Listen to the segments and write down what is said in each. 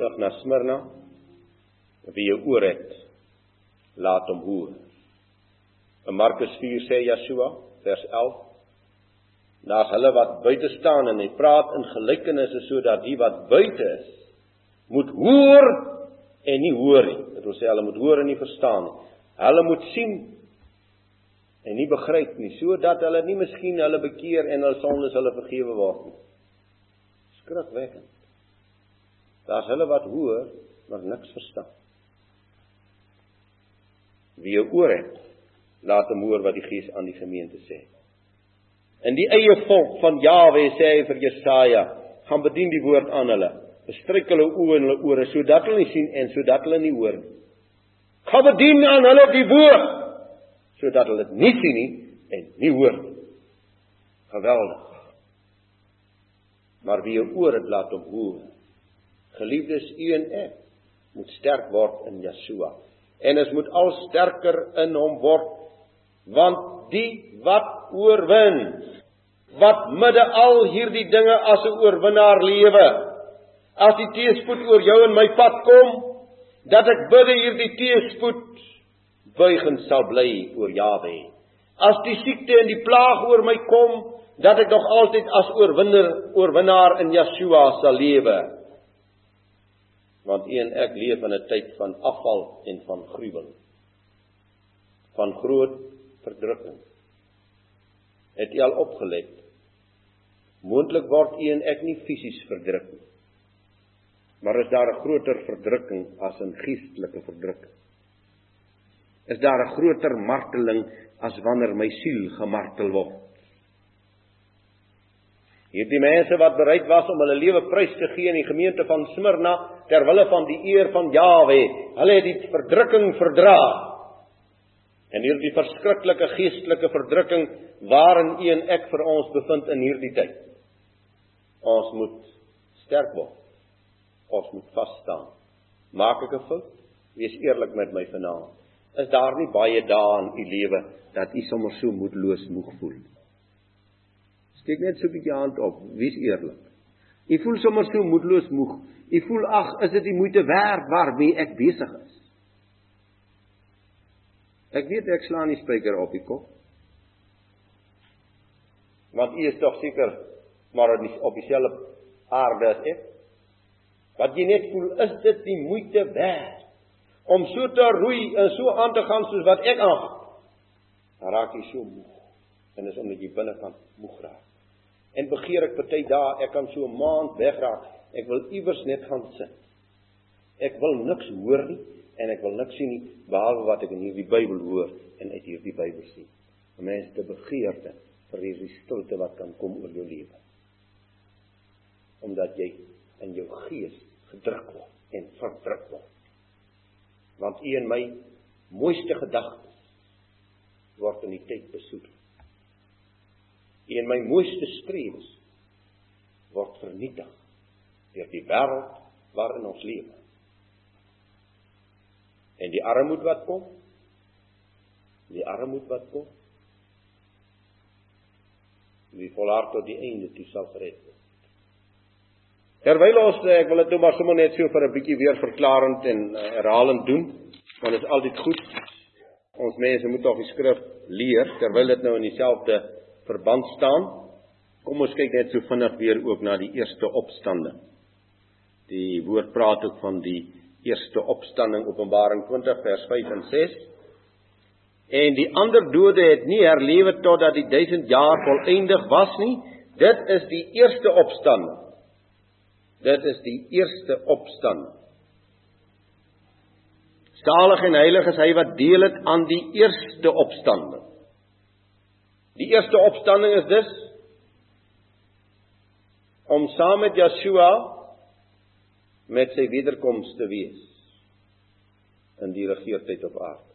terug na Smyrna. Wie jou oor het, laat hom hoor. In Markus 4 sê Yeshua, vers 11: Na hulle wat buite staan en hy praat in gelykenisse sodat die wat buite is moet hoor en nie hoor nie. Dit wil sê hulle moet hoor en nie verstaan nie. Hulle moet sien en nie begryp nie sodat hulle nie miskien hulle bekeer en hulle sondes hulle vergewe word nie. Skrikwekkend. Daar's hulle wat hoor maar niks verstaan. Wie oor het, laat hom hoor wat die Gees aan die gemeente sê. In die eie volk van Jawe sê hy vir Jesaja, gaan bedien die woord aan hulle. Bestryk hulle oë en hulle ore sodat hulle nie sien en sodat hulle nie hoor nie. Gaan bedien aan hulle die woord sodat hulle dit nie sien nie en nie hoor nie. Geweldig. Maar wie jou oor het laat hom hoor. Geliefdes, u en ek moet sterk word in Yeshua. En ons moet al sterker in hom word want die wat oorwin wat midde al hierdie dinge as 'n oorwinnaar lewe as die teëspoed oor jou en my pad kom dat ek bid hierdie teëspoed buigend sal bly voor Jawe. As die siekte en die plaag oor my kom, dat ek nog altyd as oorwinner, oorwinnaar in Yeshua sal lewe. Want U en ek leef in 'n tyd van afval en van gruwel. Van groot verdrukking. Het U al opgelet? Moontlik word U en ek nie fisies verdruk nie. Maar is daar 'n groter verdrukking as 'n geestelike verdrukking? is daar 'n groter marteling as wanneer my siel gemartel word. Hierdie mense wat bereid was om hulle lewe prys te gee in die gemeente van Smyrna ter wille van die eer van Jawe, hulle het die verdrukking verdra. En hierdie verskriklike geestelike verdrukking waarin u en ek vir ons bevind in hierdie tyd. Ons moet sterk word. Ons moet vas staan. Maak ek 'n fout? Wees eerlik met my vanaand is daar nie baie dae in u lewe dat u sommer so moedeloos moeg voel. Steek net so 'n bietjie hand op, wees eerlik. U voel sommer so moedeloos moeg. U voel ag, is dit die moeite werd waarmee ek besig is? Ek weet ek slaan nie spyker op die kop. Want u is tog seker maar op dieselfde aarde as ek. Wat jy net voel, is dit die moeite werd? om so te roei en so aan te gaan soos wat ek aangaan. Dan raak jy so moeg. En dis omdat jy binnekant moeg raak. En begeer ek party dae ek kan so 'n maand wegraak. Ek wil iewers net gaan sit. Ek wil niks hoor nie en ek wil niks sien nie behalwe wat ek in hierdie Bybel hoor en uit hierdie Bybel sien. 'n Mens te begeerte vir hierdie stilte wat kan kom oor jou lewe. Omdat jy in jou gees gedruk word en verdruk word want u en my mooiste gedagtes word in die tyd besoek. En my mooiste strewes word vernietig deur die wêreld waarin ons leef. En die armoede wat kom, die armoede wat kom, wie volhard tot die einde toe sal gered word. Terwyl ons ek wil dit nou maar sommer net so vir 'n bietjie weer verklarend en uh, herhalend doen, want dit is altyd goed. Ons mense moet tog die skrif leer terwyl dit nou in dieselfde verband staan. Kom ons kyk net so vinnig weer ook na die eerste opstanding. Die woord praat ook van die eerste opstanding Openbaring 20 vers 5 en 6. En die ander dode het nie herlewe totdat die 1000 jaar volëindig was nie. Dit is die eerste opstanding. Dit is die eerste opstanding. Salig en heilig is hy wat deel het aan die eerste opstanding. Die eerste opstanding is dus om saam met Yeshua met sy wederkoms te wees in die regeertyd op aarde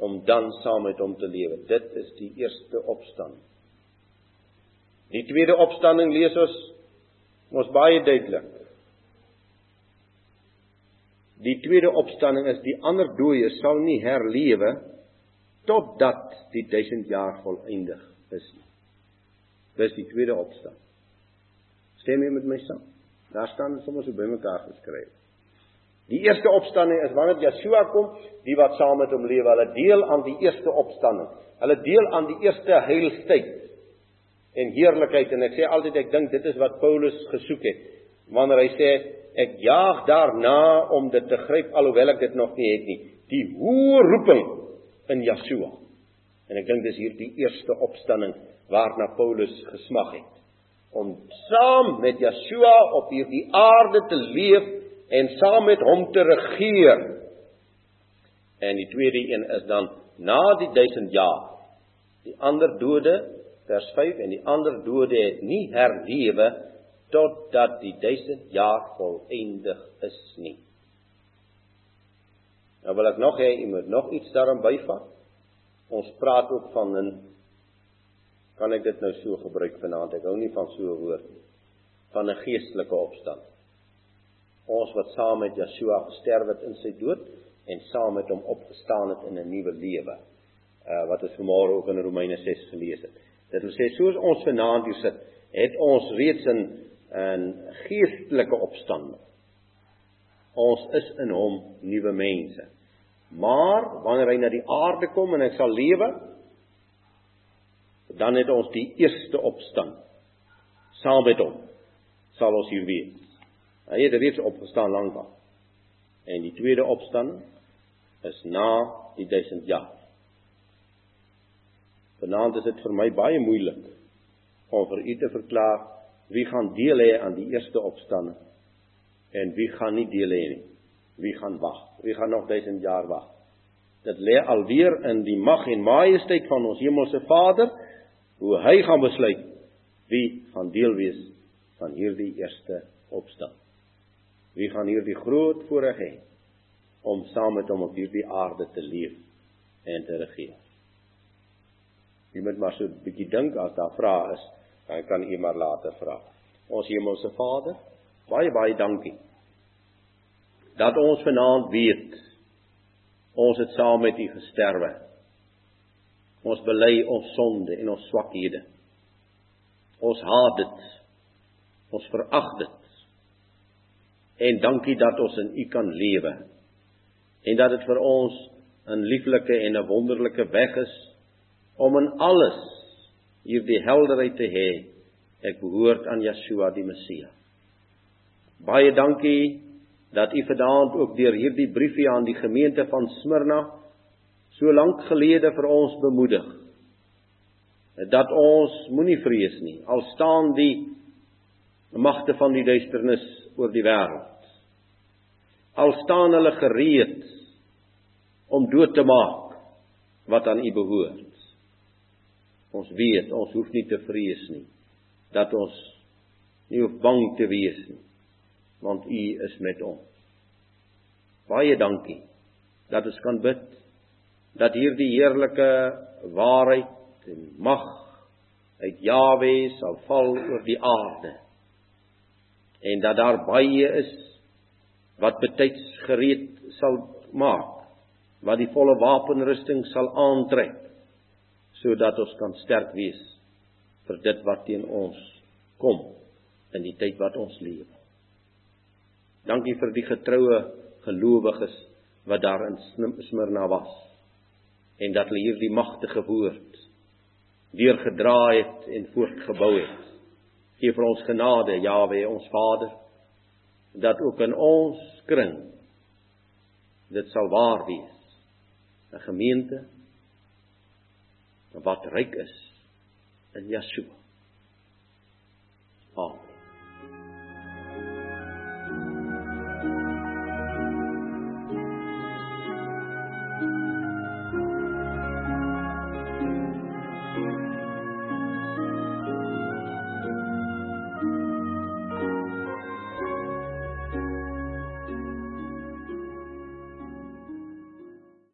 om dan saam met hom te lewe. Dit is die eerste opstanding. Die tweede opstanding lees ons Ons baie duidelik. Die tweede opstanding is die ander dooies sal nie herlewe totdat die 1000 jaar volëindig is nie. Dis die tweede opstanding. Stem jy met my saam? Daar staan sommer so bymekaar geskryf. Die eerste opstanding is wanneer Yeshua kom, die wat saam met hom lewe, hulle deel aan die eerste opstanding. Hulle deel aan die eerste heilstyd en heerlikheid en ek sê altyd ek dink dit is wat Paulus gesoek het. Wanneer hy sê ek jaag daarna om dit te gryp alhoewel ek dit nog nie het nie, die hoë roeping in Yeshua. En ek dink dis hier die eerste opstanding waarna Paulus gesmag het om saam met Yeshua op hierdie aarde te leef en saam met hom te regeer. En die tweede een is dan na die 1000 jaar. Die ander dode vers 5 en die ander dode het nie herlewe totdat die 1000 jaar volëindig is nie. Nou wil ek nog hê jy moet nog iets daarin byvat. Ons praat ook van 'n kan ek dit nou so gebruik vanaand? Ek hou nie van so 'n woord nie. Van 'n geestelike opstand. Ons wat saam met Yeshua gesterf het in sy dood en saam met hom opgestaan het in 'n nuwe lewe. Uh wat ons vanmôre ook in Romeine 6 gelees het. Dit wil sê soos ons vanaand hier sit, het ons reeds 'n 'n geestelike opstanding. Ons is in hom nuwe mense. Maar wanneer hy na die aarde kom en hy sal lewe, dan het ons die eerste opstand saam met hom sal ons hier wees. Hy het reeds opgestaan lankal. En die tweede opstanding is na die 1000 jaar. Vanaand is dit vir my baie moeilik om vir u te verklaar wie gaan deel hê aan die eerste opstanding en wie gaan nie deel hê nie. Wie gaan wag? Wie gaan nog 1000 jaar wag? Dit lê alweer in die mag en majesteit van ons hemelse Vader hoe hy gaan besluit wie gaan deel wees van hierdie eerste opstand. Wie gaan hierdie groot voorreg hê om saam met hom op hierdie aarde te leef en te regeer. Jy moet maar so 'n bietjie dink as daar vrae is, dan kan u maar later vra. Ons hemelse Vader, baie baie dankie dat ons vanaand weet ons het saam met u gesterwe Ons bely ons sonde en ons swakhede. Ons haat dit. Ons verag dit. En dankie dat ons in U kan lewe. En dat dit vir ons 'n lieflike en 'n wonderlike weg is om in alles hierdie helderheid te hê. Ek behoort aan Yeshua die Messia. Baie dankie dat U vanaand ook deur hierdie briefie aan die gemeente van Smyrna so lank gelede vir ons bemoedig. Dat ons moenie vrees nie al staan die magte van die duisternis oor die wêreld. Al staan hulle gereed om dood te maak wat aan u behoort. Ons weet ons hoef nie te vrees nie dat ons nie hoef bang te wees nie want u is met ons baie dankie dat ons kan bid dat hierdie heerlike waarheid en mag uit Jawe sal val oor die aarde en dat daar baie is wat betyds gereed sal maak wat die volle wapenrusting sal aantrek sodat ons kan sterk wees vir dit wat teen ons kom in die tyd wat ons leef. Dankie vir die getroue gelowiges wat daar in Smyrna was en dat hulle hierdie magtige woord deurgedra het en voortgebou het. Geef vir ons genade, Jawe, ons Vader, dat ook in ons kring dit sal waar wees. 'n Gemeente wat ryk is in Yeshua. Amen.